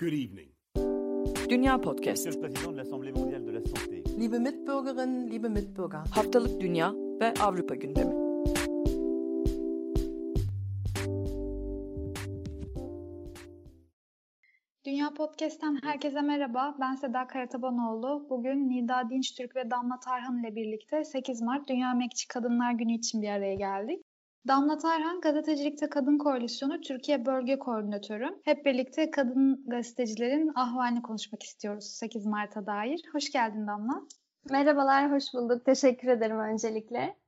Good evening. Dünya Podcast. Monsieur le Président de l'Assemblée mondiale de la santé. Liebe Mitbürgerinnen, liebe Mitbürger. Haftalık Dünya ve Avrupa gündemi. Dünya Podcast'ten herkese merhaba. Ben Seda Karatabanoğlu. Bugün Nida Dinçtürk ve Damla Tarhan ile birlikte 8 Mart Dünya Emekçi Kadınlar Günü için bir araya geldik. Damla Tarhan, Gazetecilikte Kadın Koalisyonu Türkiye Bölge Koordinatörü. Hep birlikte kadın gazetecilerin ahvalini konuşmak istiyoruz 8 Mart'a dair. Hoş geldin Damla. Merhabalar, hoş bulduk. Teşekkür ederim öncelikle.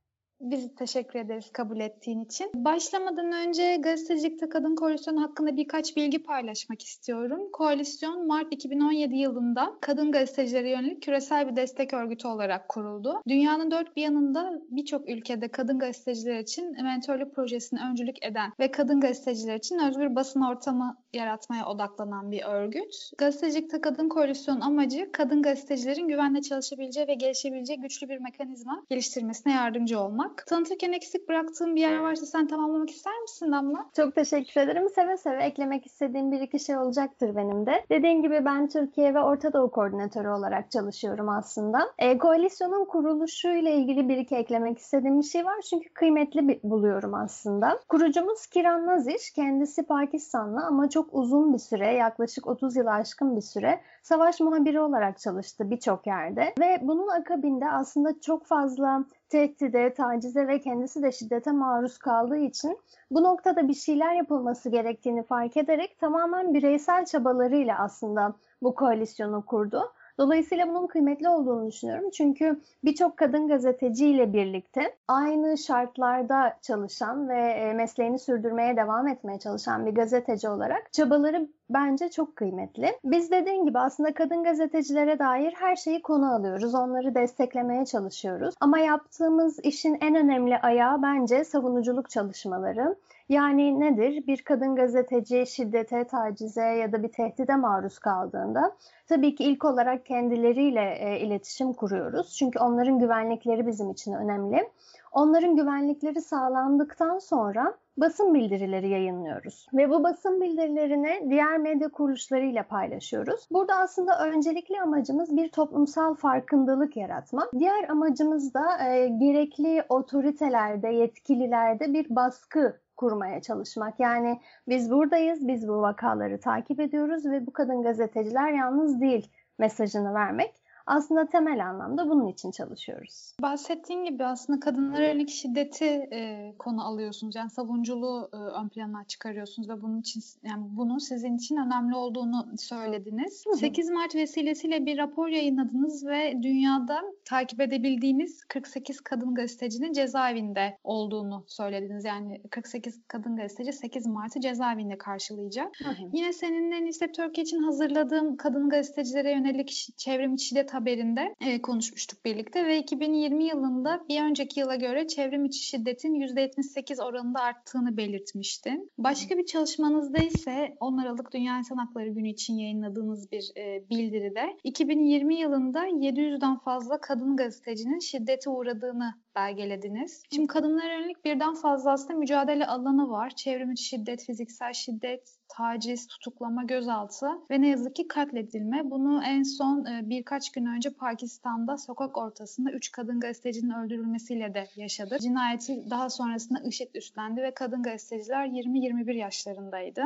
Biz teşekkür ederiz kabul ettiğin için. Başlamadan önce gazetecilikte kadın koalisyonu hakkında birkaç bilgi paylaşmak istiyorum. Koalisyon Mart 2017 yılında kadın gazetecilere yönelik küresel bir destek örgütü olarak kuruldu. Dünyanın dört bir yanında birçok ülkede kadın gazeteciler için mentörlük projesini öncülük eden ve kadın gazeteciler için özgür basın ortamı yaratmaya odaklanan bir örgüt. Gazetecilikte kadın koalisyonu amacı kadın gazetecilerin güvenle çalışabileceği ve gelişebileceği güçlü bir mekanizma geliştirmesine yardımcı olmak. Tanıtırken eksik bıraktığım bir yer varsa sen tamamlamak ister misin Damla? Çok teşekkür ederim. Seve seve eklemek istediğim bir iki şey olacaktır benim de. Dediğim gibi ben Türkiye ve Orta Doğu koordinatörü olarak çalışıyorum aslında. E, koalisyonun kuruluşuyla ilgili bir iki eklemek istediğim bir şey var. Çünkü kıymetli bir, buluyorum aslında. Kurucumuz Kiran Naziş. Kendisi Pakistanlı ama çok uzun bir süre, yaklaşık 30 yıl aşkın bir süre savaş muhabiri olarak çalıştı birçok yerde. Ve bunun akabinde aslında çok fazla tehdide, tacize ve kendisi de şiddete maruz kaldığı için bu noktada bir şeyler yapılması gerektiğini fark ederek tamamen bireysel çabalarıyla aslında bu koalisyonu kurdu. Dolayısıyla bunun kıymetli olduğunu düşünüyorum. Çünkü birçok kadın gazeteciyle birlikte aynı şartlarda çalışan ve mesleğini sürdürmeye devam etmeye çalışan bir gazeteci olarak çabaları bence çok kıymetli. Biz dediğin gibi aslında kadın gazetecilere dair her şeyi konu alıyoruz. Onları desteklemeye çalışıyoruz. Ama yaptığımız işin en önemli ayağı bence savunuculuk çalışmaları. Yani nedir? Bir kadın gazeteci şiddete, tacize ya da bir tehdide maruz kaldığında tabii ki ilk olarak kendileriyle e, iletişim kuruyoruz. Çünkü onların güvenlikleri bizim için önemli. Onların güvenlikleri sağlandıktan sonra basın bildirileri yayınlıyoruz. Ve bu basın bildirilerini diğer medya kuruluşlarıyla paylaşıyoruz. Burada aslında öncelikli amacımız bir toplumsal farkındalık yaratmak. Diğer amacımız da e, gerekli otoritelerde, yetkililerde bir baskı kurmaya çalışmak. Yani biz buradayız, biz bu vakaları takip ediyoruz ve bu kadın gazeteciler yalnız değil mesajını vermek aslında temel anlamda bunun için çalışıyoruz. Bahsettiğin gibi aslında kadınlara yönelik şiddeti e, konu alıyorsunuz. Yani savunuculuğu e, ön plana çıkarıyorsunuz ve bunun için yani bunun sizin için önemli olduğunu söylediniz. Hı hı. 8 Mart vesilesiyle bir rapor yayınladınız ve dünyada takip edebildiğimiz 48 kadın gazetecinin cezaevinde olduğunu söylediniz. Yani 48 kadın gazeteci 8 Mart'ı cezaevinde karşılayacak. Hı hı. Yine seninle Nisep Türkiye için hazırladığım kadın gazetecilere yönelik çevrim içi şiddet haberinde e, konuşmuştuk birlikte ve 2020 yılında bir önceki yıla göre çevrim içi şiddetin %78 oranında arttığını belirtmiştin. Başka bir çalışmanızda ise 10 Aralık Dünya İnsan Hakları Günü için yayınladığınız bir e, bildiride 2020 yılında 700'den fazla kadın gazetecinin şiddete uğradığını belgelediniz. Şimdi kadınlara yönelik birden fazla aslında mücadele alanı var. Çevrim içi şiddet, fiziksel şiddet, taciz, tutuklama, gözaltı ve ne yazık ki katledilme. Bunu en son e, birkaç gün önce Pakistan'da sokak ortasında 3 kadın gazetecinin öldürülmesiyle de yaşadı. Cinayeti daha sonrasında IŞİD üstlendi ve kadın gazeteciler 20-21 yaşlarındaydı.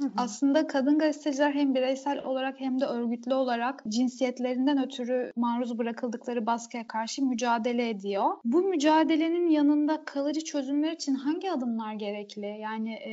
Hı hı. Aslında kadın gazeteciler hem bireysel olarak hem de örgütlü olarak cinsiyetlerinden ötürü maruz bırakıldıkları baskıya karşı mücadele ediyor. Bu mücadelenin yanında kalıcı çözümler için hangi adımlar gerekli? Yani e,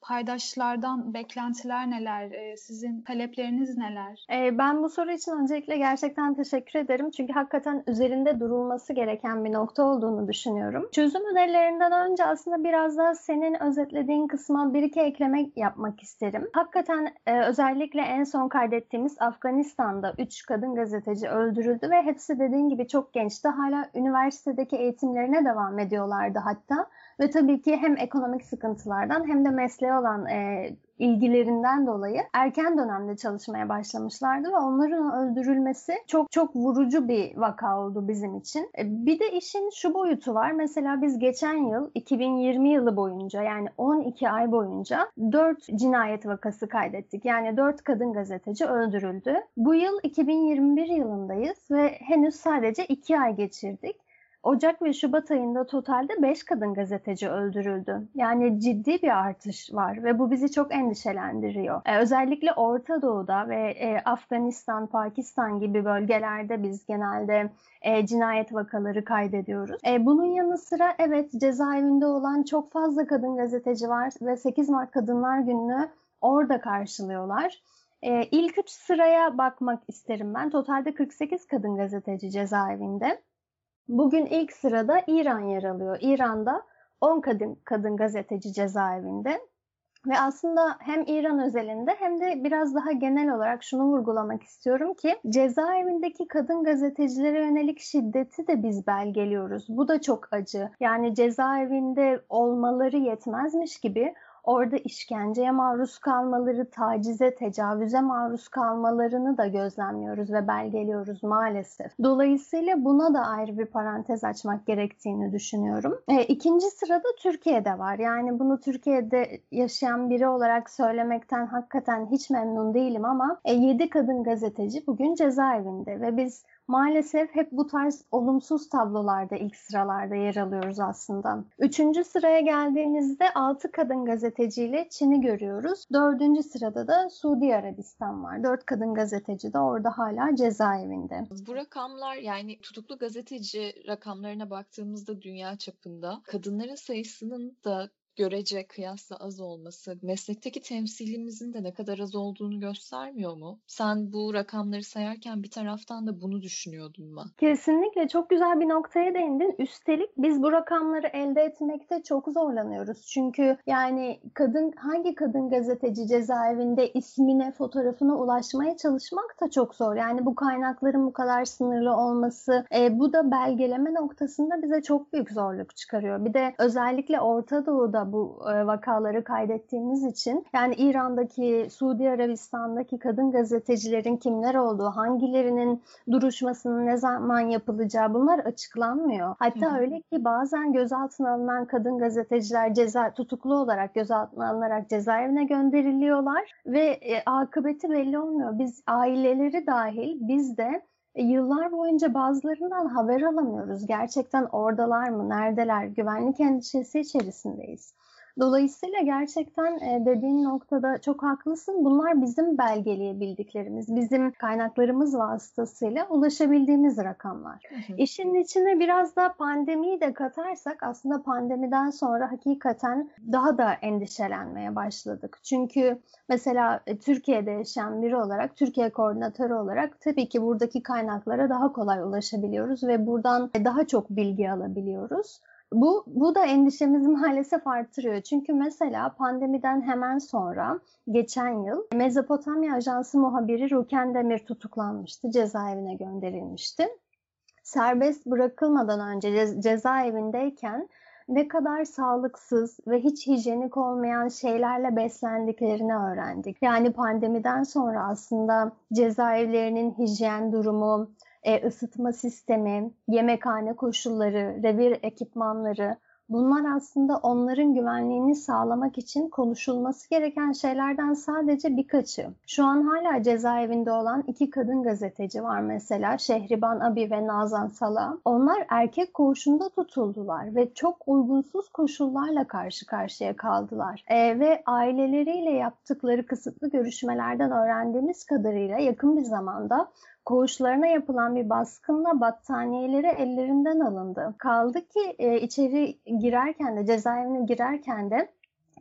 paydaşlardan beklentiler neler? E, sizin talepleriniz neler? E, ben bu soru için öncelikle gerçekten teşekkür ederim. Çünkü hakikaten üzerinde durulması gereken bir nokta olduğunu düşünüyorum. Çözüm önerilerinden önce aslında biraz daha senin özetlediğin kısma bir iki ekleme yapmak isterim. Hakikaten e, özellikle en son kaydettiğimiz Afganistan'da 3 kadın gazeteci öldürüldü ve hepsi dediğin gibi çok gençti. Hala üniversitedeki eğitimlerine devam ediyorlardı hatta. Ve tabii ki hem ekonomik sıkıntılardan hem de mesleğe olan e, ilgilerinden dolayı erken dönemde çalışmaya başlamışlardı ve onların öldürülmesi çok çok vurucu bir vaka oldu bizim için. E, bir de işin şu boyutu var. Mesela biz geçen yıl 2020 yılı boyunca yani 12 ay boyunca 4 cinayet vakası kaydettik. Yani 4 kadın gazeteci öldürüldü. Bu yıl 2021 yılındayız ve henüz sadece 2 ay geçirdik. Ocak ve Şubat ayında totalde 5 kadın gazeteci öldürüldü. Yani ciddi bir artış var ve bu bizi çok endişelendiriyor. Ee, özellikle Orta Doğu'da ve e, Afganistan, Pakistan gibi bölgelerde biz genelde e, cinayet vakaları kaydediyoruz. E, bunun yanı sıra evet cezaevinde olan çok fazla kadın gazeteci var ve 8 Mart Kadınlar Günü'nü orada karşılıyorlar. E, ilk üç sıraya bakmak isterim ben. Totalde 48 kadın gazeteci cezaevinde. Bugün ilk sırada İran yer alıyor. İran'da 10 kadın, kadın gazeteci cezaevinde. Ve aslında hem İran özelinde hem de biraz daha genel olarak şunu vurgulamak istiyorum ki cezaevindeki kadın gazetecilere yönelik şiddeti de biz belgeliyoruz. Bu da çok acı. Yani cezaevinde olmaları yetmezmiş gibi orada işkenceye maruz kalmaları, tacize, tecavüze maruz kalmalarını da gözlemliyoruz ve belgeliyoruz maalesef. Dolayısıyla buna da ayrı bir parantez açmak gerektiğini düşünüyorum. E, ikinci sırada Türkiye'de var. Yani bunu Türkiye'de yaşayan biri olarak söylemekten hakikaten hiç memnun değilim ama e, 7 kadın gazeteci bugün cezaevinde ve biz maalesef hep bu tarz olumsuz tablolarda ilk sıralarda yer alıyoruz aslında. Üçüncü sıraya geldiğimizde 6 kadın gazeteciyle Çin'i görüyoruz. Dördüncü sırada da Suudi Arabistan var. Dört kadın gazeteci de orada hala cezaevinde. Bu rakamlar yani tutuklu gazeteci rakamlarına baktığımızda dünya çapında kadınların sayısının da görece kıyasla az olması meslekteki temsilimizin de ne kadar az olduğunu göstermiyor mu? Sen bu rakamları sayarken bir taraftan da bunu düşünüyordun mu? Kesinlikle çok güzel bir noktaya değindin. Üstelik biz bu rakamları elde etmekte çok zorlanıyoruz. Çünkü yani kadın hangi kadın gazeteci cezaevinde ismine, fotoğrafına ulaşmaya çalışmak da çok zor. Yani bu kaynakların bu kadar sınırlı olması, e, bu da belgeleme noktasında bize çok büyük zorluk çıkarıyor. Bir de özellikle Orta Doğu'da bu e, vakaları kaydettiğimiz için yani İran'daki, Suudi Arabistan'daki kadın gazetecilerin kimler olduğu, hangilerinin duruşmasının ne zaman yapılacağı bunlar açıklanmıyor. Hatta Hı-hı. öyle ki bazen gözaltına alınan kadın gazeteciler ceza tutuklu olarak gözaltına alınarak cezaevine gönderiliyorlar ve e, akıbeti belli olmuyor. Biz aileleri dahil biz de yıllar boyunca bazılarından haber alamıyoruz. Gerçekten oradalar mı, neredeler? Güvenlik endişesi içerisindeyiz. Dolayısıyla gerçekten e, dediğin noktada çok haklısın. Bunlar bizim belgeleyebildiklerimiz, bizim kaynaklarımız vasıtasıyla ulaşabildiğimiz rakamlar. Hı hı. İşin içine biraz da pandemiyi de katarsak aslında pandemiden sonra hakikaten daha da endişelenmeye başladık. Çünkü mesela e, Türkiye'de yaşayan biri olarak, Türkiye koordinatörü olarak tabii ki buradaki kaynaklara daha kolay ulaşabiliyoruz ve buradan daha çok bilgi alabiliyoruz. Bu, bu da endişemizi maalesef artırıyor. Çünkü mesela pandemiden hemen sonra geçen yıl Mezopotamya Ajansı muhabiri Ruken Demir tutuklanmıştı. Cezaevine gönderilmişti. Serbest bırakılmadan önce ce- cezaevindeyken ne kadar sağlıksız ve hiç hijyenik olmayan şeylerle beslendiklerini öğrendik. Yani pandemiden sonra aslında cezaevlerinin hijyen durumu, e, ısıtma sistemi, yemekhane koşulları, revir ekipmanları bunlar aslında onların güvenliğini sağlamak için konuşulması gereken şeylerden sadece birkaçı. Şu an hala cezaevinde olan iki kadın gazeteci var mesela Şehriban Abi ve Nazan Sala. Onlar erkek koğuşunda tutuldular ve çok uygunsuz koşullarla karşı karşıya kaldılar. E, ve aileleriyle yaptıkları kısıtlı görüşmelerden öğrendiğimiz kadarıyla yakın bir zamanda koğuşlarına yapılan bir baskınla battaniyeleri ellerinden alındı. Kaldı ki e, içeri girerken de cezaevine girerken de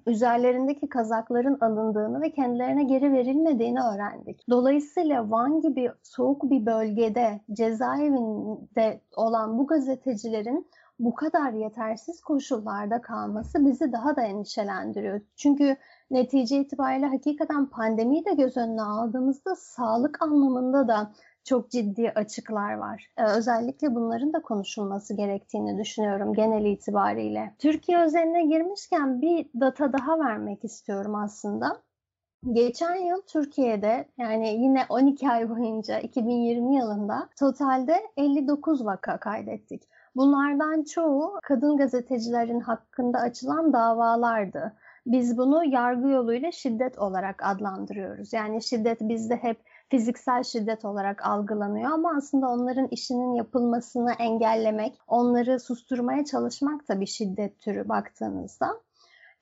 üzerlerindeki kazakların alındığını ve kendilerine geri verilmediğini öğrendik. Dolayısıyla Van gibi soğuk bir bölgede cezaevinde olan bu gazetecilerin bu kadar yetersiz koşullarda kalması bizi daha da endişelendiriyor. Çünkü netice itibariyle hakikaten pandemiyi de göz önüne aldığımızda sağlık anlamında da çok ciddi açıklar var. Ee, özellikle bunların da konuşulması gerektiğini düşünüyorum genel itibariyle. Türkiye özeline girmişken bir data daha vermek istiyorum aslında. Geçen yıl Türkiye'de yani yine 12 ay boyunca 2020 yılında totalde 59 vaka kaydettik. Bunlardan çoğu kadın gazetecilerin hakkında açılan davalardı. Biz bunu yargı yoluyla şiddet olarak adlandırıyoruz. Yani şiddet bizde hep fiziksel şiddet olarak algılanıyor ama aslında onların işinin yapılmasını engellemek, onları susturmaya çalışmak da bir şiddet türü baktığınızda.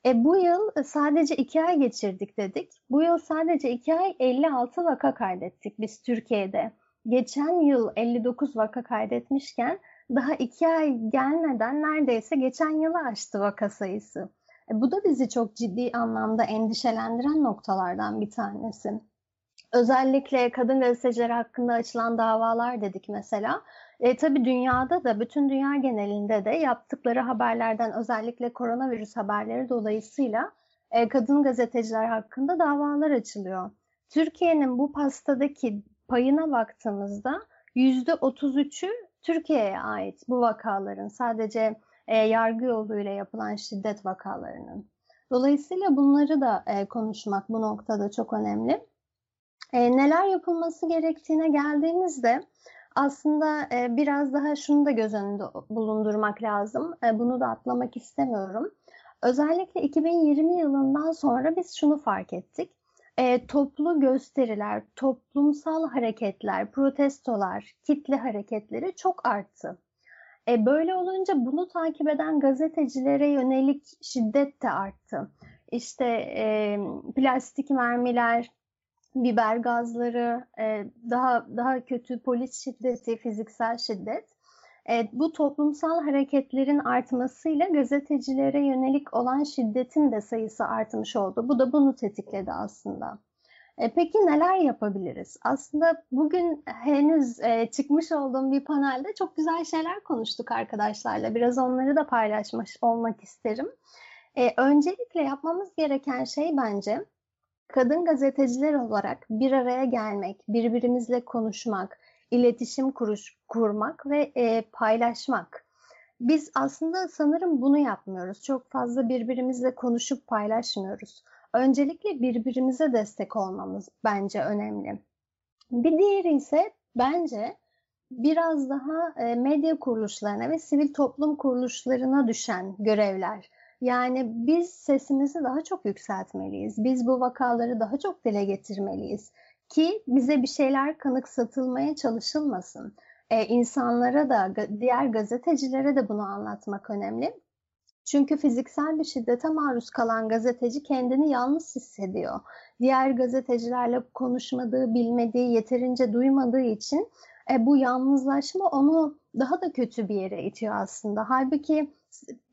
E, bu yıl sadece iki ay geçirdik dedik. Bu yıl sadece iki ay 56 vaka kaydettik biz Türkiye'de. Geçen yıl 59 vaka kaydetmişken daha iki ay gelmeden neredeyse geçen yılı aştı vaka sayısı. E, bu da bizi çok ciddi anlamda endişelendiren noktalardan bir tanesi. Özellikle kadın gazeteciler hakkında açılan davalar dedik mesela. E, tabii dünyada da bütün dünya genelinde de yaptıkları haberlerden özellikle koronavirüs haberleri dolayısıyla e, kadın gazeteciler hakkında davalar açılıyor. Türkiye'nin bu pastadaki payına baktığımızda %33'ü Türkiye'ye ait bu vakaların sadece e, yargı yoluyla yapılan şiddet vakalarının. Dolayısıyla bunları da e, konuşmak bu noktada çok önemli. E, neler yapılması gerektiğine geldiğimizde aslında e, biraz daha şunu da göz önünde bulundurmak lazım. E, bunu da atlamak istemiyorum. Özellikle 2020 yılından sonra biz şunu fark ettik. E, toplu gösteriler, toplumsal hareketler, protestolar, kitle hareketleri çok arttı. E, böyle olunca bunu takip eden gazetecilere yönelik şiddet de arttı. İşte e, plastik mermiler, biber gazları, e, daha daha kötü polis şiddeti, fiziksel şiddet. E, bu toplumsal hareketlerin artmasıyla gazetecilere yönelik olan şiddetin de sayısı artmış oldu. Bu da bunu tetikledi aslında. E, peki neler yapabiliriz? Aslında bugün henüz e, çıkmış olduğum bir panelde çok güzel şeyler konuştuk arkadaşlarla. Biraz onları da paylaşmış olmak isterim. E, öncelikle yapmamız gereken şey bence kadın gazeteciler olarak bir araya gelmek, birbirimizle konuşmak, iletişim kuruş, kurmak ve e, paylaşmak. Biz aslında sanırım bunu yapmıyoruz. Çok fazla birbirimizle konuşup paylaşmıyoruz. Öncelikle birbirimize destek olmamız bence önemli. Bir diğeri ise bence biraz daha e, medya kuruluşlarına ve sivil toplum kuruluşlarına düşen görevler. Yani biz sesimizi daha çok yükseltmeliyiz. Biz bu vakaları daha çok dile getirmeliyiz ki bize bir şeyler kanıksatılmaya çalışılmasın. Ee, insanlara da diğer gazetecilere de bunu anlatmak önemli. Çünkü fiziksel bir şiddete maruz kalan gazeteci kendini yalnız hissediyor. Diğer gazetecilerle konuşmadığı, bilmediği, yeterince duymadığı için e, bu yalnızlaşma onu daha da kötü bir yere itiyor aslında. Halbuki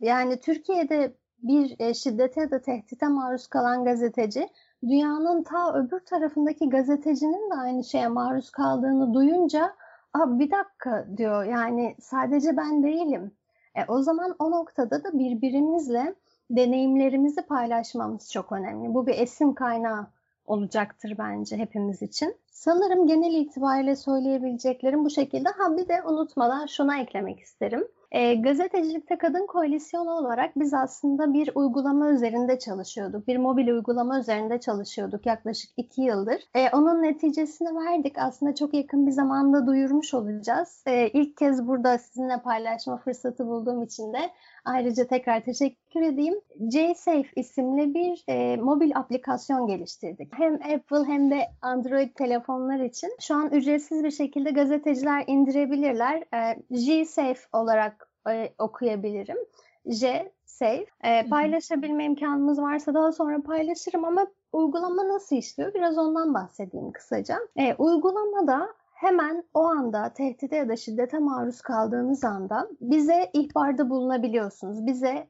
yani Türkiye'de bir e, şiddete ya da tehdite maruz kalan gazeteci dünyanın ta öbür tarafındaki gazetecinin de aynı şeye maruz kaldığını duyunca Aa, bir dakika diyor yani sadece ben değilim. E, o zaman o noktada da birbirimizle deneyimlerimizi paylaşmamız çok önemli. Bu bir esin kaynağı olacaktır bence hepimiz için. Sanırım genel itibariyle söyleyebileceklerim bu şekilde. Ha bir de unutmadan şuna eklemek isterim. E, gazetecilikte kadın koalisyonu olarak biz aslında bir uygulama üzerinde çalışıyorduk. Bir mobil uygulama üzerinde çalışıyorduk yaklaşık iki yıldır. E, onun neticesini verdik. Aslında çok yakın bir zamanda duyurmuş olacağız. E, ilk kez burada sizinle paylaşma fırsatı bulduğum için de ayrıca tekrar teşekkür edeyim. JSafe isimli bir e, mobil aplikasyon geliştirdik. Hem Apple hem de Android telefonlar için şu an ücretsiz bir şekilde gazeteciler indirebilirler. E, G-Safe olarak e, okuyabilirim. J Save. E, paylaşabilme imkanımız varsa daha sonra paylaşırım ama uygulama nasıl işliyor? Biraz ondan bahsedeyim kısaca. E, uygulamada hemen o anda tehdide ya da şiddete maruz kaldığınız anda bize ihbarda bulunabiliyorsunuz. Bize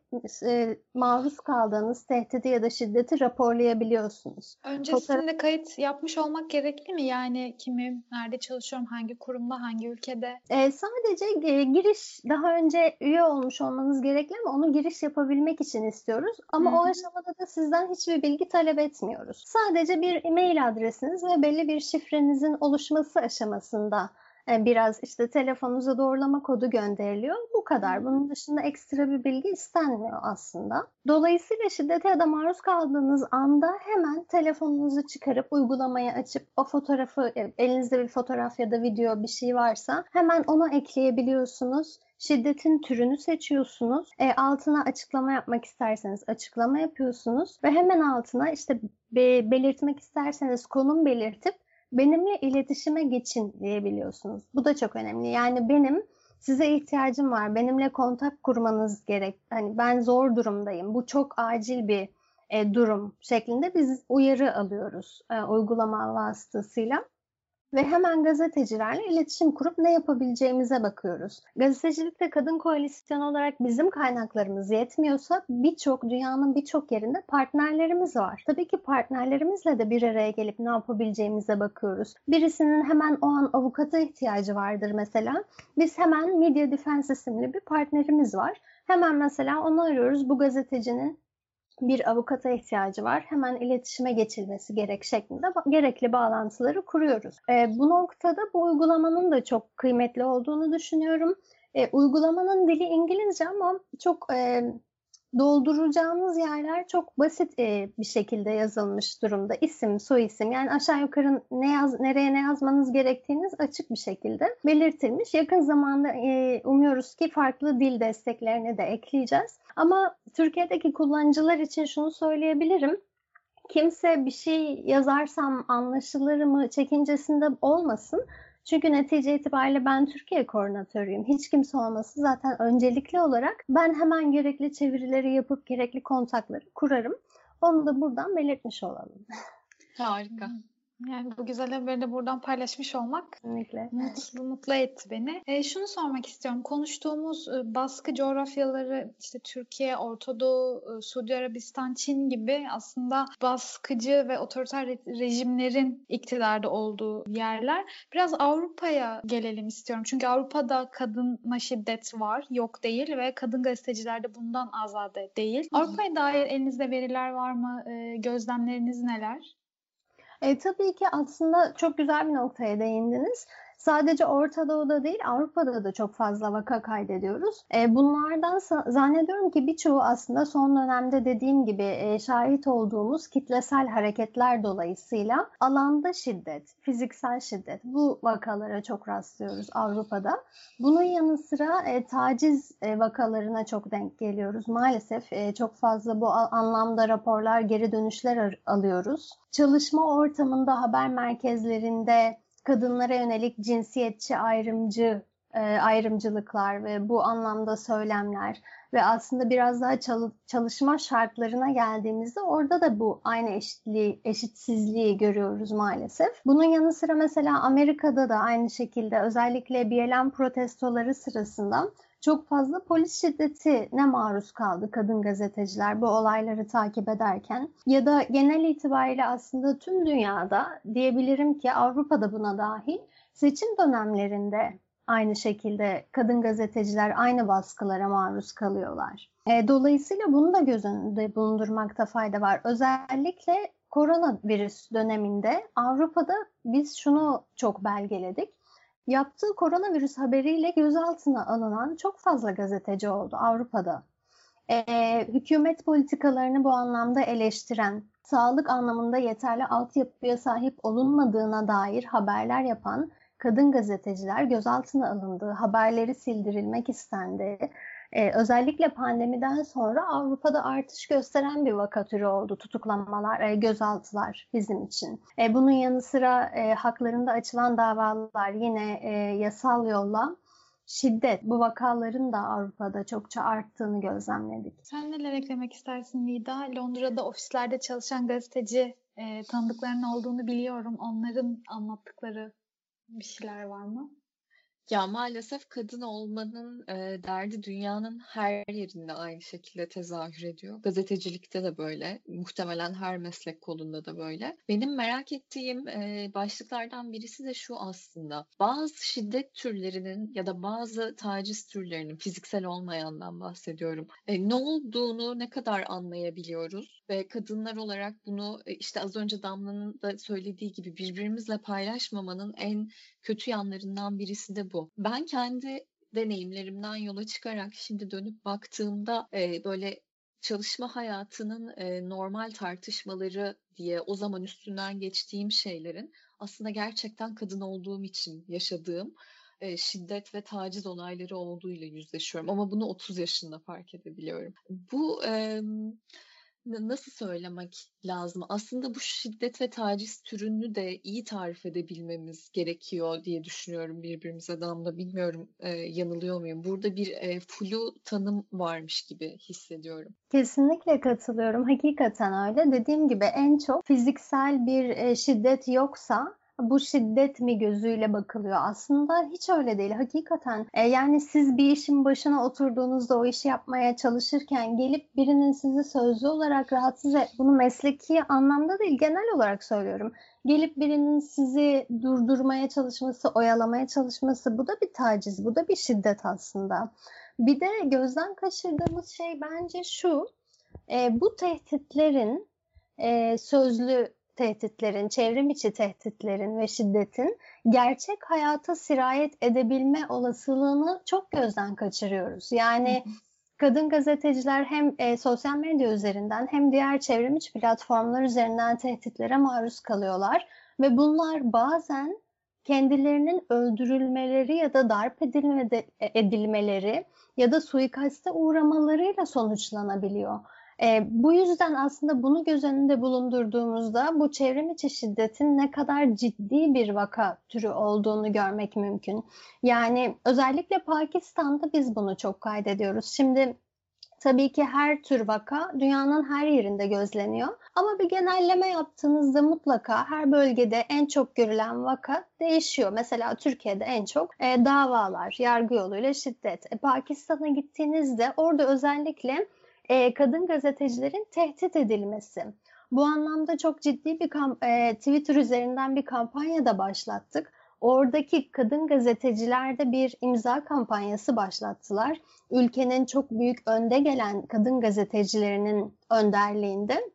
e, maruz kaldığınız tehdidi ya da şiddeti raporlayabiliyorsunuz. Öncesinde Fotoğraf... kayıt yapmış olmak gerekli mi? Yani kimim, nerede çalışıyorum, hangi kurumda, hangi ülkede? E, sadece e, giriş daha önce üye olmuş olmanız gerekli ama onu giriş yapabilmek için istiyoruz. Ama Hı-hı. o aşamada da sizden hiçbir bilgi talep etmiyoruz. Sadece bir e-mail adresiniz ve belli bir şifrenizin oluşması aşaması aşamasında E, biraz işte telefonunuza doğrulama kodu gönderiliyor. Bu kadar. Bunun dışında ekstra bir bilgi istenmiyor aslında. Dolayısıyla şiddete ya da maruz kaldığınız anda hemen telefonunuzu çıkarıp uygulamayı açıp o fotoğrafı e, elinizde bir fotoğraf ya da video bir şey varsa hemen onu ekleyebiliyorsunuz. Şiddetin türünü seçiyorsunuz. E, altına açıklama yapmak isterseniz açıklama yapıyorsunuz ve hemen altına işte be, belirtmek isterseniz konum belirtip benimle iletişime geçin diyebiliyorsunuz. Bu da çok önemli. Yani benim size ihtiyacım var. Benimle kontak kurmanız gerek. Hani ben zor durumdayım. Bu çok acil bir e, durum şeklinde biz uyarı alıyoruz e, uygulama vasıtasıyla ve hemen gazetecilerle iletişim kurup ne yapabileceğimize bakıyoruz. Gazetecilikte kadın koalisyonu olarak bizim kaynaklarımız yetmiyorsa birçok dünyanın birçok yerinde partnerlerimiz var. Tabii ki partnerlerimizle de bir araya gelip ne yapabileceğimize bakıyoruz. Birisinin hemen o an avukata ihtiyacı vardır mesela. Biz hemen Media Defense isimli bir partnerimiz var. Hemen mesela onu arıyoruz. Bu gazetecinin bir avukata ihtiyacı var. Hemen iletişime geçilmesi gerek şeklinde gerekli bağlantıları kuruyoruz. E, bu noktada bu uygulamanın da çok kıymetli olduğunu düşünüyorum. E, uygulamanın dili İngilizce ama çok e, dolduracağımız yerler çok basit e, bir şekilde yazılmış durumda. İsim, soyisim yani aşağı yukarı ne yaz, nereye ne yazmanız gerektiğiniz açık bir şekilde belirtilmiş. Yakın zamanda e, umuyoruz ki farklı dil desteklerini de ekleyeceğiz. Ama Türkiye'deki kullanıcılar için şunu söyleyebilirim kimse bir şey yazarsam anlaşılır mı çekincesinde olmasın. Çünkü netice itibariyle ben Türkiye koordinatörüyüm. Hiç kimse olması zaten öncelikli olarak ben hemen gerekli çevirileri yapıp gerekli kontakları kurarım. Onu da buradan belirtmiş olalım. Harika. Yani bu güzel haberi de buradan paylaşmış olmak Kesinlikle. mutlu, mutlu etti beni. E, şunu sormak istiyorum. Konuştuğumuz e, baskı coğrafyaları işte Türkiye, Orta Doğu, e, Suudi Arabistan, Çin gibi aslında baskıcı ve otoriter rejimlerin iktidarda olduğu yerler. Biraz Avrupa'ya gelelim istiyorum. Çünkü Avrupa'da kadına şiddet var, yok değil ve kadın gazeteciler de bundan azade değil. Avrupa'ya dair elinizde veriler var mı? E, gözlemleriniz neler? E, tabii ki aslında çok güzel bir noktaya değindiniz. Sadece Orta Doğu'da değil Avrupa'da da çok fazla vaka kaydediyoruz. E, bunlardan zannediyorum ki birçoğu aslında son dönemde dediğim gibi e, şahit olduğumuz kitlesel hareketler dolayısıyla alanda şiddet, fiziksel şiddet bu vakalara çok rastlıyoruz Avrupa'da. Bunun yanı sıra e, taciz e, vakalarına çok denk geliyoruz. Maalesef e, çok fazla bu anlamda raporlar, geri dönüşler alıyoruz. Çalışma ortamında, haber merkezlerinde kadınlara yönelik cinsiyetçi ayrımcı e, ayrımcılıklar ve bu anlamda söylemler ve aslında biraz daha çalışma şartlarına geldiğimizde orada da bu aynı eşitliği, eşitsizliği görüyoruz maalesef. Bunun yanı sıra mesela Amerika'da da aynı şekilde özellikle BLM protestoları sırasında çok fazla polis şiddetine maruz kaldı kadın gazeteciler bu olayları takip ederken. Ya da genel itibariyle aslında tüm dünyada diyebilirim ki Avrupa'da buna dahil seçim dönemlerinde aynı şekilde kadın gazeteciler aynı baskılara maruz kalıyorlar. E, dolayısıyla bunu da göz önünde bulundurmakta fayda var. Özellikle koronavirüs döneminde Avrupa'da biz şunu çok belgeledik yaptığı koronavirüs haberiyle gözaltına alınan çok fazla gazeteci oldu Avrupa'da. Ee, hükümet politikalarını bu anlamda eleştiren, sağlık anlamında yeterli altyapıya sahip olunmadığına dair haberler yapan kadın gazeteciler gözaltına alındı, haberleri sildirilmek istendi. Ee, özellikle pandemiden sonra Avrupa'da artış gösteren bir vaka türü oldu tutuklamalar, e, gözaltılar bizim için. E, bunun yanı sıra e, haklarında açılan davalar yine e, yasal yolla şiddet, bu vakaların da Avrupa'da çokça arttığını gözlemledik. Sen neler eklemek istersin Vida? Londra'da ofislerde çalışan gazeteci e, tanıdıklarının olduğunu biliyorum. Onların anlattıkları bir şeyler var mı? Ya maalesef kadın olmanın e, derdi dünyanın her yerinde aynı şekilde tezahür ediyor. Gazetecilikte de böyle. Muhtemelen her meslek kolunda da böyle. Benim merak ettiğim e, başlıklardan birisi de şu aslında. Bazı şiddet türlerinin ya da bazı taciz türlerinin fiziksel olmayandan bahsediyorum. E, ne olduğunu ne kadar anlayabiliyoruz? Ve kadınlar olarak bunu e, işte az önce Damla'nın da söylediği gibi birbirimizle paylaşmamanın en kötü yanlarından birisi de bu. Ben kendi deneyimlerimden yola çıkarak şimdi dönüp baktığımda e, böyle çalışma hayatının e, normal tartışmaları diye o zaman üstünden geçtiğim şeylerin aslında gerçekten kadın olduğum için yaşadığım e, şiddet ve taciz olayları olduğuyla yüzleşiyorum. Ama bunu 30 yaşında fark edebiliyorum. Bu e, nasıl söylemek lazım? Aslında bu şiddet ve taciz türünü de iyi tarif edebilmemiz gerekiyor diye düşünüyorum birbirimize damla. Bilmiyorum e, yanılıyor muyum? Burada bir e, flu tanım varmış gibi hissediyorum. Kesinlikle katılıyorum. Hakikaten öyle. Dediğim gibi en çok fiziksel bir e, şiddet yoksa bu şiddet mi gözüyle bakılıyor. Aslında hiç öyle değil. Hakikaten e, yani siz bir işin başına oturduğunuzda o işi yapmaya çalışırken gelip birinin sizi sözlü olarak rahatsız et, bunu mesleki anlamda değil genel olarak söylüyorum. Gelip birinin sizi durdurmaya çalışması, oyalamaya çalışması bu da bir taciz, bu da bir şiddet aslında. Bir de gözden kaçırdığımız şey bence şu, e, bu tehditlerin e, sözlü tehditlerin, çevrim içi tehditlerin ve şiddetin gerçek hayata sirayet edebilme olasılığını çok gözden kaçırıyoruz. Yani kadın gazeteciler hem e, sosyal medya üzerinden hem diğer çevrim içi platformlar üzerinden tehditlere maruz kalıyorlar ve bunlar bazen kendilerinin öldürülmeleri ya da darp edilme edilmeleri ya da suikaste uğramalarıyla sonuçlanabiliyor. E, bu yüzden aslında bunu göz önünde bulundurduğumuzda bu çevrim içi şiddetin ne kadar ciddi bir vaka türü olduğunu görmek mümkün. Yani özellikle Pakistan'da biz bunu çok kaydediyoruz. Şimdi Tabii ki her tür vaka dünyanın her yerinde gözleniyor. Ama bir genelleme yaptığınızda mutlaka her bölgede en çok görülen vaka değişiyor. Mesela Türkiye'de en çok e, davalar, yargı yoluyla şiddet. E, Pakistan'a gittiğinizde orada özellikle e, kadın gazetecilerin tehdit edilmesi. Bu anlamda çok ciddi bir e, Twitter üzerinden bir kampanya da başlattık. Oradaki kadın gazeteciler de bir imza kampanyası başlattılar. Ülkenin çok büyük önde gelen kadın gazetecilerinin önderliğinde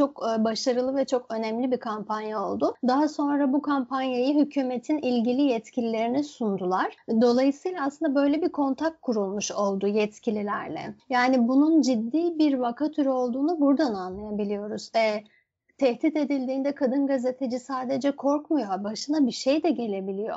çok e, başarılı ve çok önemli bir kampanya oldu. Daha sonra bu kampanyayı hükümetin ilgili yetkililerine sundular. Dolayısıyla aslında böyle bir kontak kurulmuş oldu yetkililerle. Yani bunun ciddi bir vaka türü olduğunu buradan anlayabiliyoruz. E, tehdit edildiğinde kadın gazeteci sadece korkmuyor, başına bir şey de gelebiliyor.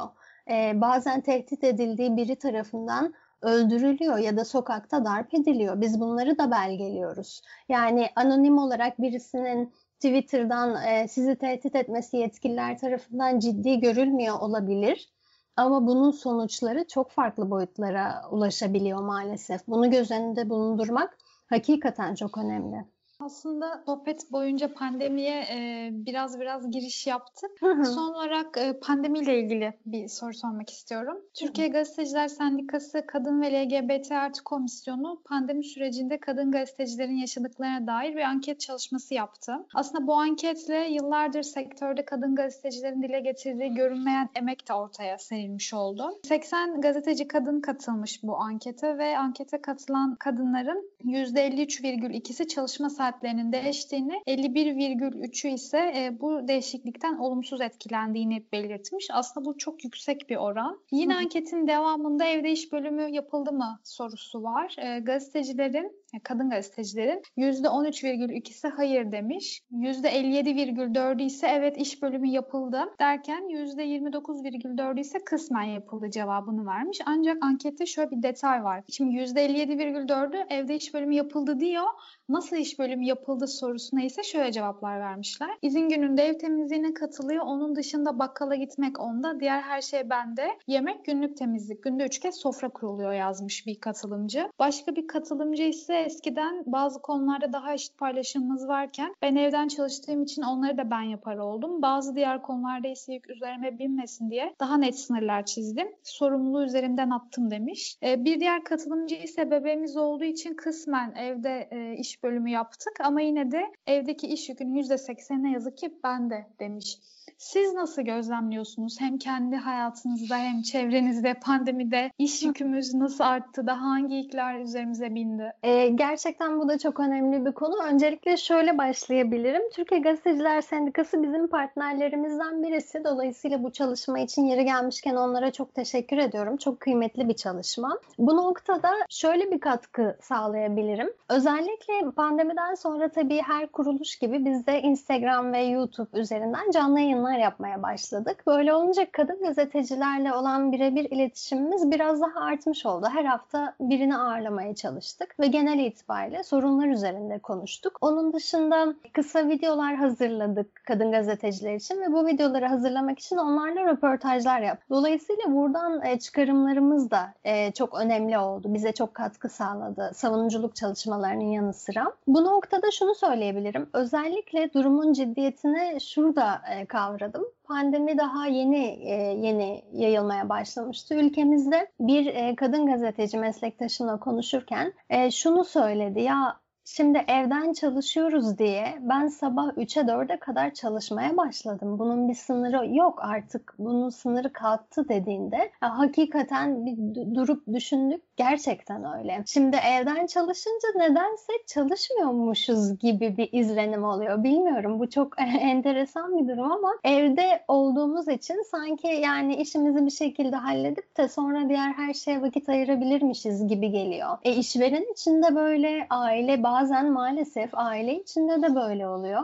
E, bazen tehdit edildiği biri tarafından öldürülüyor ya da sokakta darp ediliyor. Biz bunları da belgeliyoruz. Yani anonim olarak birisinin Twitter'dan e, sizi tehdit etmesi yetkililer tarafından ciddi görülmüyor olabilir. Ama bunun sonuçları çok farklı boyutlara ulaşabiliyor maalesef. Bunu göz önünde bulundurmak hakikaten çok önemli. Aslında sohbet boyunca pandemiye e, biraz biraz giriş yaptık. Son olarak e, pandemiyle ilgili bir soru sormak istiyorum. Türkiye Gazeteciler Sendikası Kadın ve LGBT Artı Komisyonu pandemi sürecinde kadın gazetecilerin yaşadıklarına dair bir anket çalışması yaptı. Aslında bu anketle yıllardır sektörde kadın gazetecilerin dile getirdiği görünmeyen emek de ortaya serilmiş oldu. 80 gazeteci kadın katılmış bu ankete ve ankete katılan kadınların %53,2'si çalışma saat saatlerinin değiştiğini, 51,3'ü ise e, bu değişiklikten olumsuz etkilendiğini belirtmiş. Aslında bu çok yüksek bir oran. Yine anketin devamında evde iş bölümü yapıldı mı sorusu var. E, gazetecilerin kadın gazetecilerin %13,2'si hayır demiş. %57,4'ü ise evet iş bölümü yapıldı derken %29,4'ü ise kısmen yapıldı cevabını vermiş. Ancak ankette şöyle bir detay var. Şimdi %57,4'ü evde iş bölümü yapıldı diyor. Nasıl iş bölümü yapıldı sorusuna ise şöyle cevaplar vermişler. İzin gününde ev temizliğine katılıyor. Onun dışında bakkala gitmek onda. Diğer her şey bende. Yemek günlük temizlik. Günde üç kez sofra kuruluyor yazmış bir katılımcı. Başka bir katılımcı ise eskiden bazı konularda daha eşit paylaşımımız varken ben evden çalıştığım için onları da ben yapar oldum. Bazı diğer konularda ise yük üzerime binmesin diye daha net sınırlar çizdim. Sorumluluğu üzerinden attım demiş. Ee, bir diğer katılımcı ise bebeğimiz olduğu için kısmen evde e, iş bölümü yaptık ama yine de evdeki iş yükünün %80'ine yazık ki ben de demiş. Siz nasıl gözlemliyorsunuz? Hem kendi hayatınızda hem çevrenizde pandemide iş yükümüz nasıl arttı da hangi yükler üzerimize bindi? Ee, gerçekten bu da çok önemli bir konu. Öncelikle şöyle başlayabilirim. Türkiye Gazeteciler Sendikası bizim partnerlerimizden birisi. Dolayısıyla bu çalışma için yeri gelmişken onlara çok teşekkür ediyorum. Çok kıymetli bir çalışma. Bu noktada şöyle bir katkı sağlayabilirim. Özellikle pandemiden sonra tabii her kuruluş gibi biz de Instagram ve YouTube üzerinden canlı yayınlar yapmaya başladık. Böyle olunca kadın gazetecilerle olan birebir iletişimimiz biraz daha artmış oldu. Her hafta birini ağırlamaya çalıştık ve genel itibariyle sorunlar üzerinde konuştuk. Onun dışında kısa videolar hazırladık kadın gazeteciler için ve bu videoları hazırlamak için onlarla röportajlar yaptık. Dolayısıyla buradan e, çıkarımlarımız da e, çok önemli oldu. Bize çok katkı sağladı savunuculuk çalışmalarının yanı sıra. Bu noktada şunu söyleyebilirim. Özellikle durumun ciddiyetini şurada e, kavradım. Pandemi daha yeni e, yeni yayılmaya başlamıştı. Ülkemizde bir e, kadın gazeteci meslektaşımla konuşurken e, şunu söyledi. Ya Şimdi evden çalışıyoruz diye ben sabah 3'e 4'e kadar çalışmaya başladım. Bunun bir sınırı yok artık. Bunun sınırı kalktı dediğinde ya, hakikaten bir durup düşündük. Gerçekten öyle. Şimdi evden çalışınca nedense çalışmıyormuşuz gibi bir izlenim oluyor. Bilmiyorum bu çok enteresan bir durum ama evde olduğumuz için sanki yani işimizi bir şekilde halledip de sonra diğer her şeye vakit ayırabilirmişiz gibi geliyor. E işveren içinde böyle aile bazen maalesef aile içinde de böyle oluyor.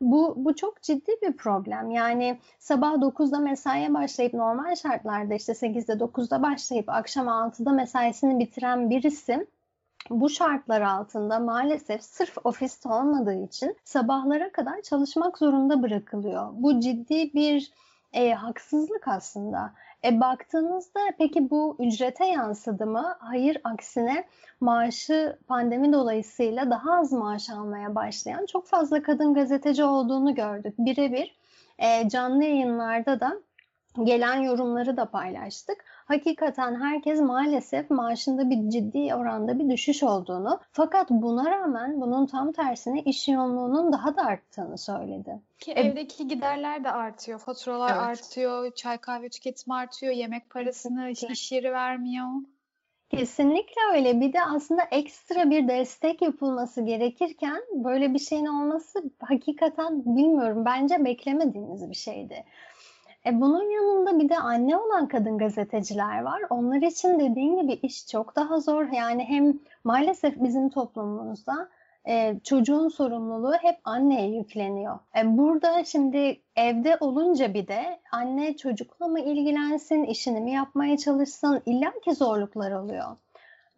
Bu, bu çok ciddi bir problem. Yani sabah 9'da mesaiye başlayıp normal şartlarda işte 8'de 9'da başlayıp akşam 6'da mesaisini bitiren birisi bu şartlar altında maalesef sırf ofiste olmadığı için sabahlara kadar çalışmak zorunda bırakılıyor. Bu ciddi bir e, haksızlık aslında. E baktığınızda peki bu ücrete yansıdı mı? Hayır aksine maaşı pandemi dolayısıyla daha az maaş almaya başlayan çok fazla kadın gazeteci olduğunu gördük. Birebir e, canlı yayınlarda da gelen yorumları da paylaştık. Hakikaten herkes maalesef maaşında bir ciddi oranda bir düşüş olduğunu fakat buna rağmen bunun tam tersine iş yoğunluğunun daha da arttığını söyledi. Ki e, evdeki giderler de artıyor, faturalar evet. artıyor, çay kahve tüketimi artıyor, yemek parasını iş yeri vermiyor. Kesinlikle öyle. Bir de aslında ekstra bir destek yapılması gerekirken böyle bir şeyin olması hakikaten bilmiyorum. Bence beklemediğimiz bir şeydi. E bunun yanında bir de anne olan kadın gazeteciler var. Onlar için dediğin gibi iş çok daha zor. Yani hem maalesef bizim toplumumuzda e, çocuğun sorumluluğu hep anneye yükleniyor. E, burada şimdi evde olunca bir de anne çocukla mı ilgilensin, işini mi yapmaya çalışsın illa ki zorluklar oluyor.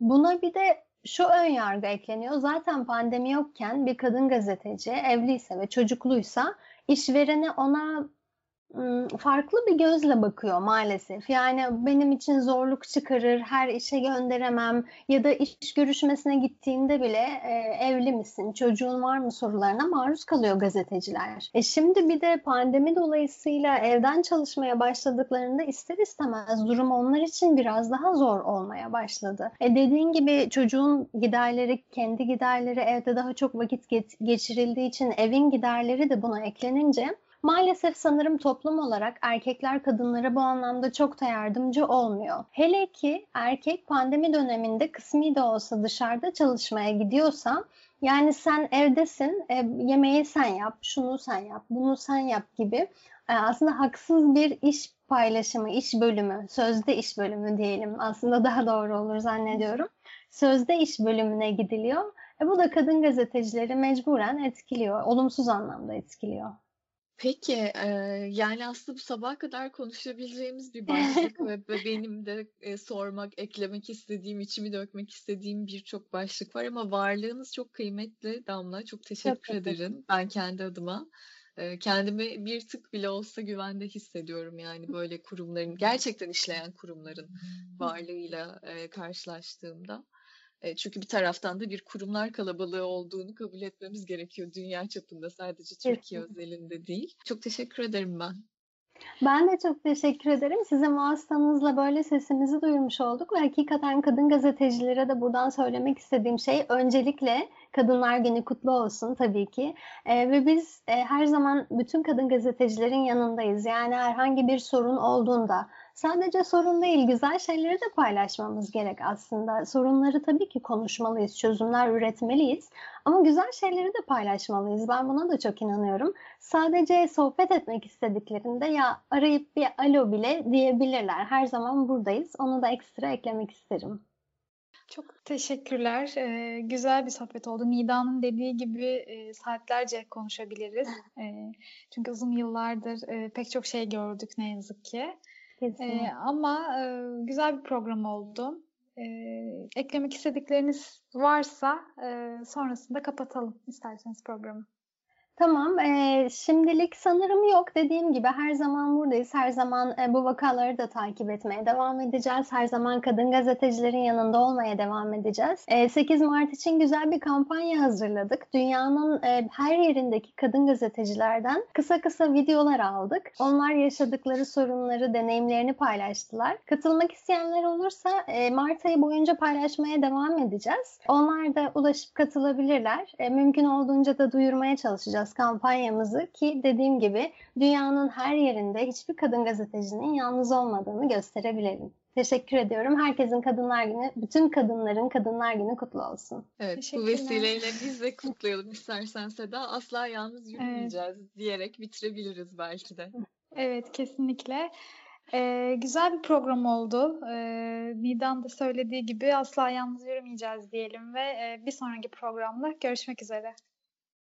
Buna bir de şu ön yargı ekleniyor. Zaten pandemi yokken bir kadın gazeteci evliyse ve çocukluysa işvereni ona farklı bir gözle bakıyor maalesef. Yani benim için zorluk çıkarır, her işe gönderemem ya da iş görüşmesine gittiğinde bile e, evli misin, çocuğun var mı sorularına maruz kalıyor gazeteciler. E şimdi bir de pandemi dolayısıyla evden çalışmaya başladıklarında ister istemez durum onlar için biraz daha zor olmaya başladı. E dediğin gibi çocuğun giderleri, kendi giderleri evde daha çok vakit geçirildiği için evin giderleri de buna eklenince Maalesef sanırım toplum olarak erkekler kadınlara bu anlamda çok da yardımcı olmuyor. Hele ki erkek pandemi döneminde kısmi de olsa dışarıda çalışmaya gidiyorsa yani sen evdesin, e, yemeği sen yap, şunu sen yap, bunu sen yap gibi e, aslında haksız bir iş paylaşımı, iş bölümü, sözde iş bölümü diyelim aslında daha doğru olur zannediyorum. Sözde iş bölümüne gidiliyor. E, bu da kadın gazetecileri mecburen etkiliyor, olumsuz anlamda etkiliyor. Peki, eee, yani, aslında bu sabaha kadar konuşabileceğimiz bir başlık ve benim de, eee, sormak, eklemek istediğim, içimi dökmek istediğim birçok başlık var ama varlığınız çok kıymetli Damla. Çok teşekkür ederim ben kendi adıma. Eee, kendimi bir tık bile olsa güvende hissediyorum, yani, böyle kurumların, gerçekten işleyen kurumların varlığıyla, eee, karşılaştığımda. E, çünkü bir taraftan da bir kurumlar kalabalığı olduğunu kabul etmemiz gerekiyor dünya çapında sadece Türkiye özelinde değil. Çok teşekkür ederim ben. Ben de çok teşekkür ederim. Sizin vasıtanızla böyle sesimizi duyurmuş olduk ve hakikaten kadın gazetecilere de buradan söylemek istediğim şey öncelikle Kadınlar Günü kutlu olsun tabii ki. E, ve biz e, her zaman bütün kadın gazetecilerin yanındayız. Yani herhangi bir sorun olduğunda sadece sorun değil güzel şeyleri de paylaşmamız gerek aslında. Sorunları tabii ki konuşmalıyız, çözümler üretmeliyiz. Ama güzel şeyleri de paylaşmalıyız. Ben buna da çok inanıyorum. Sadece sohbet etmek istediklerinde ya arayıp bir alo bile diyebilirler. Her zaman buradayız. Onu da ekstra eklemek isterim. Çok teşekkürler. Ee, güzel bir sohbet oldu. Nida'nın dediği gibi e, saatlerce konuşabiliriz. E, çünkü uzun yıllardır e, pek çok şey gördük ne yazık ki. E, ama e, güzel bir program oldu. E, eklemek istedikleriniz varsa e, sonrasında kapatalım isterseniz programı. Tamam, e, şimdilik sanırım yok. Dediğim gibi her zaman buradayız. Her zaman e, bu vakaları da takip etmeye devam edeceğiz. Her zaman kadın gazetecilerin yanında olmaya devam edeceğiz. E, 8 Mart için güzel bir kampanya hazırladık. Dünyanın e, her yerindeki kadın gazetecilerden kısa kısa videolar aldık. Onlar yaşadıkları sorunları, deneyimlerini paylaştılar. Katılmak isteyenler olursa e, Mart ayı boyunca paylaşmaya devam edeceğiz. Onlar da ulaşıp katılabilirler. E, mümkün olduğunca da duyurmaya çalışacağız kampanyamızı ki dediğim gibi dünyanın her yerinde hiçbir kadın gazetecinin yalnız olmadığını gösterebilelim. Teşekkür ediyorum. Herkesin Kadınlar Günü, bütün kadınların Kadınlar Günü kutlu olsun. Evet, bu vesileyle biz de kutlayalım istersen Seda. Asla yalnız yürümeyeceğiz evet. diyerek bitirebiliriz belki de. Evet, kesinlikle. Ee, güzel bir program oldu. Ee, Nidan da söylediği gibi asla yalnız yürümeyeceğiz diyelim ve e, bir sonraki programda görüşmek üzere.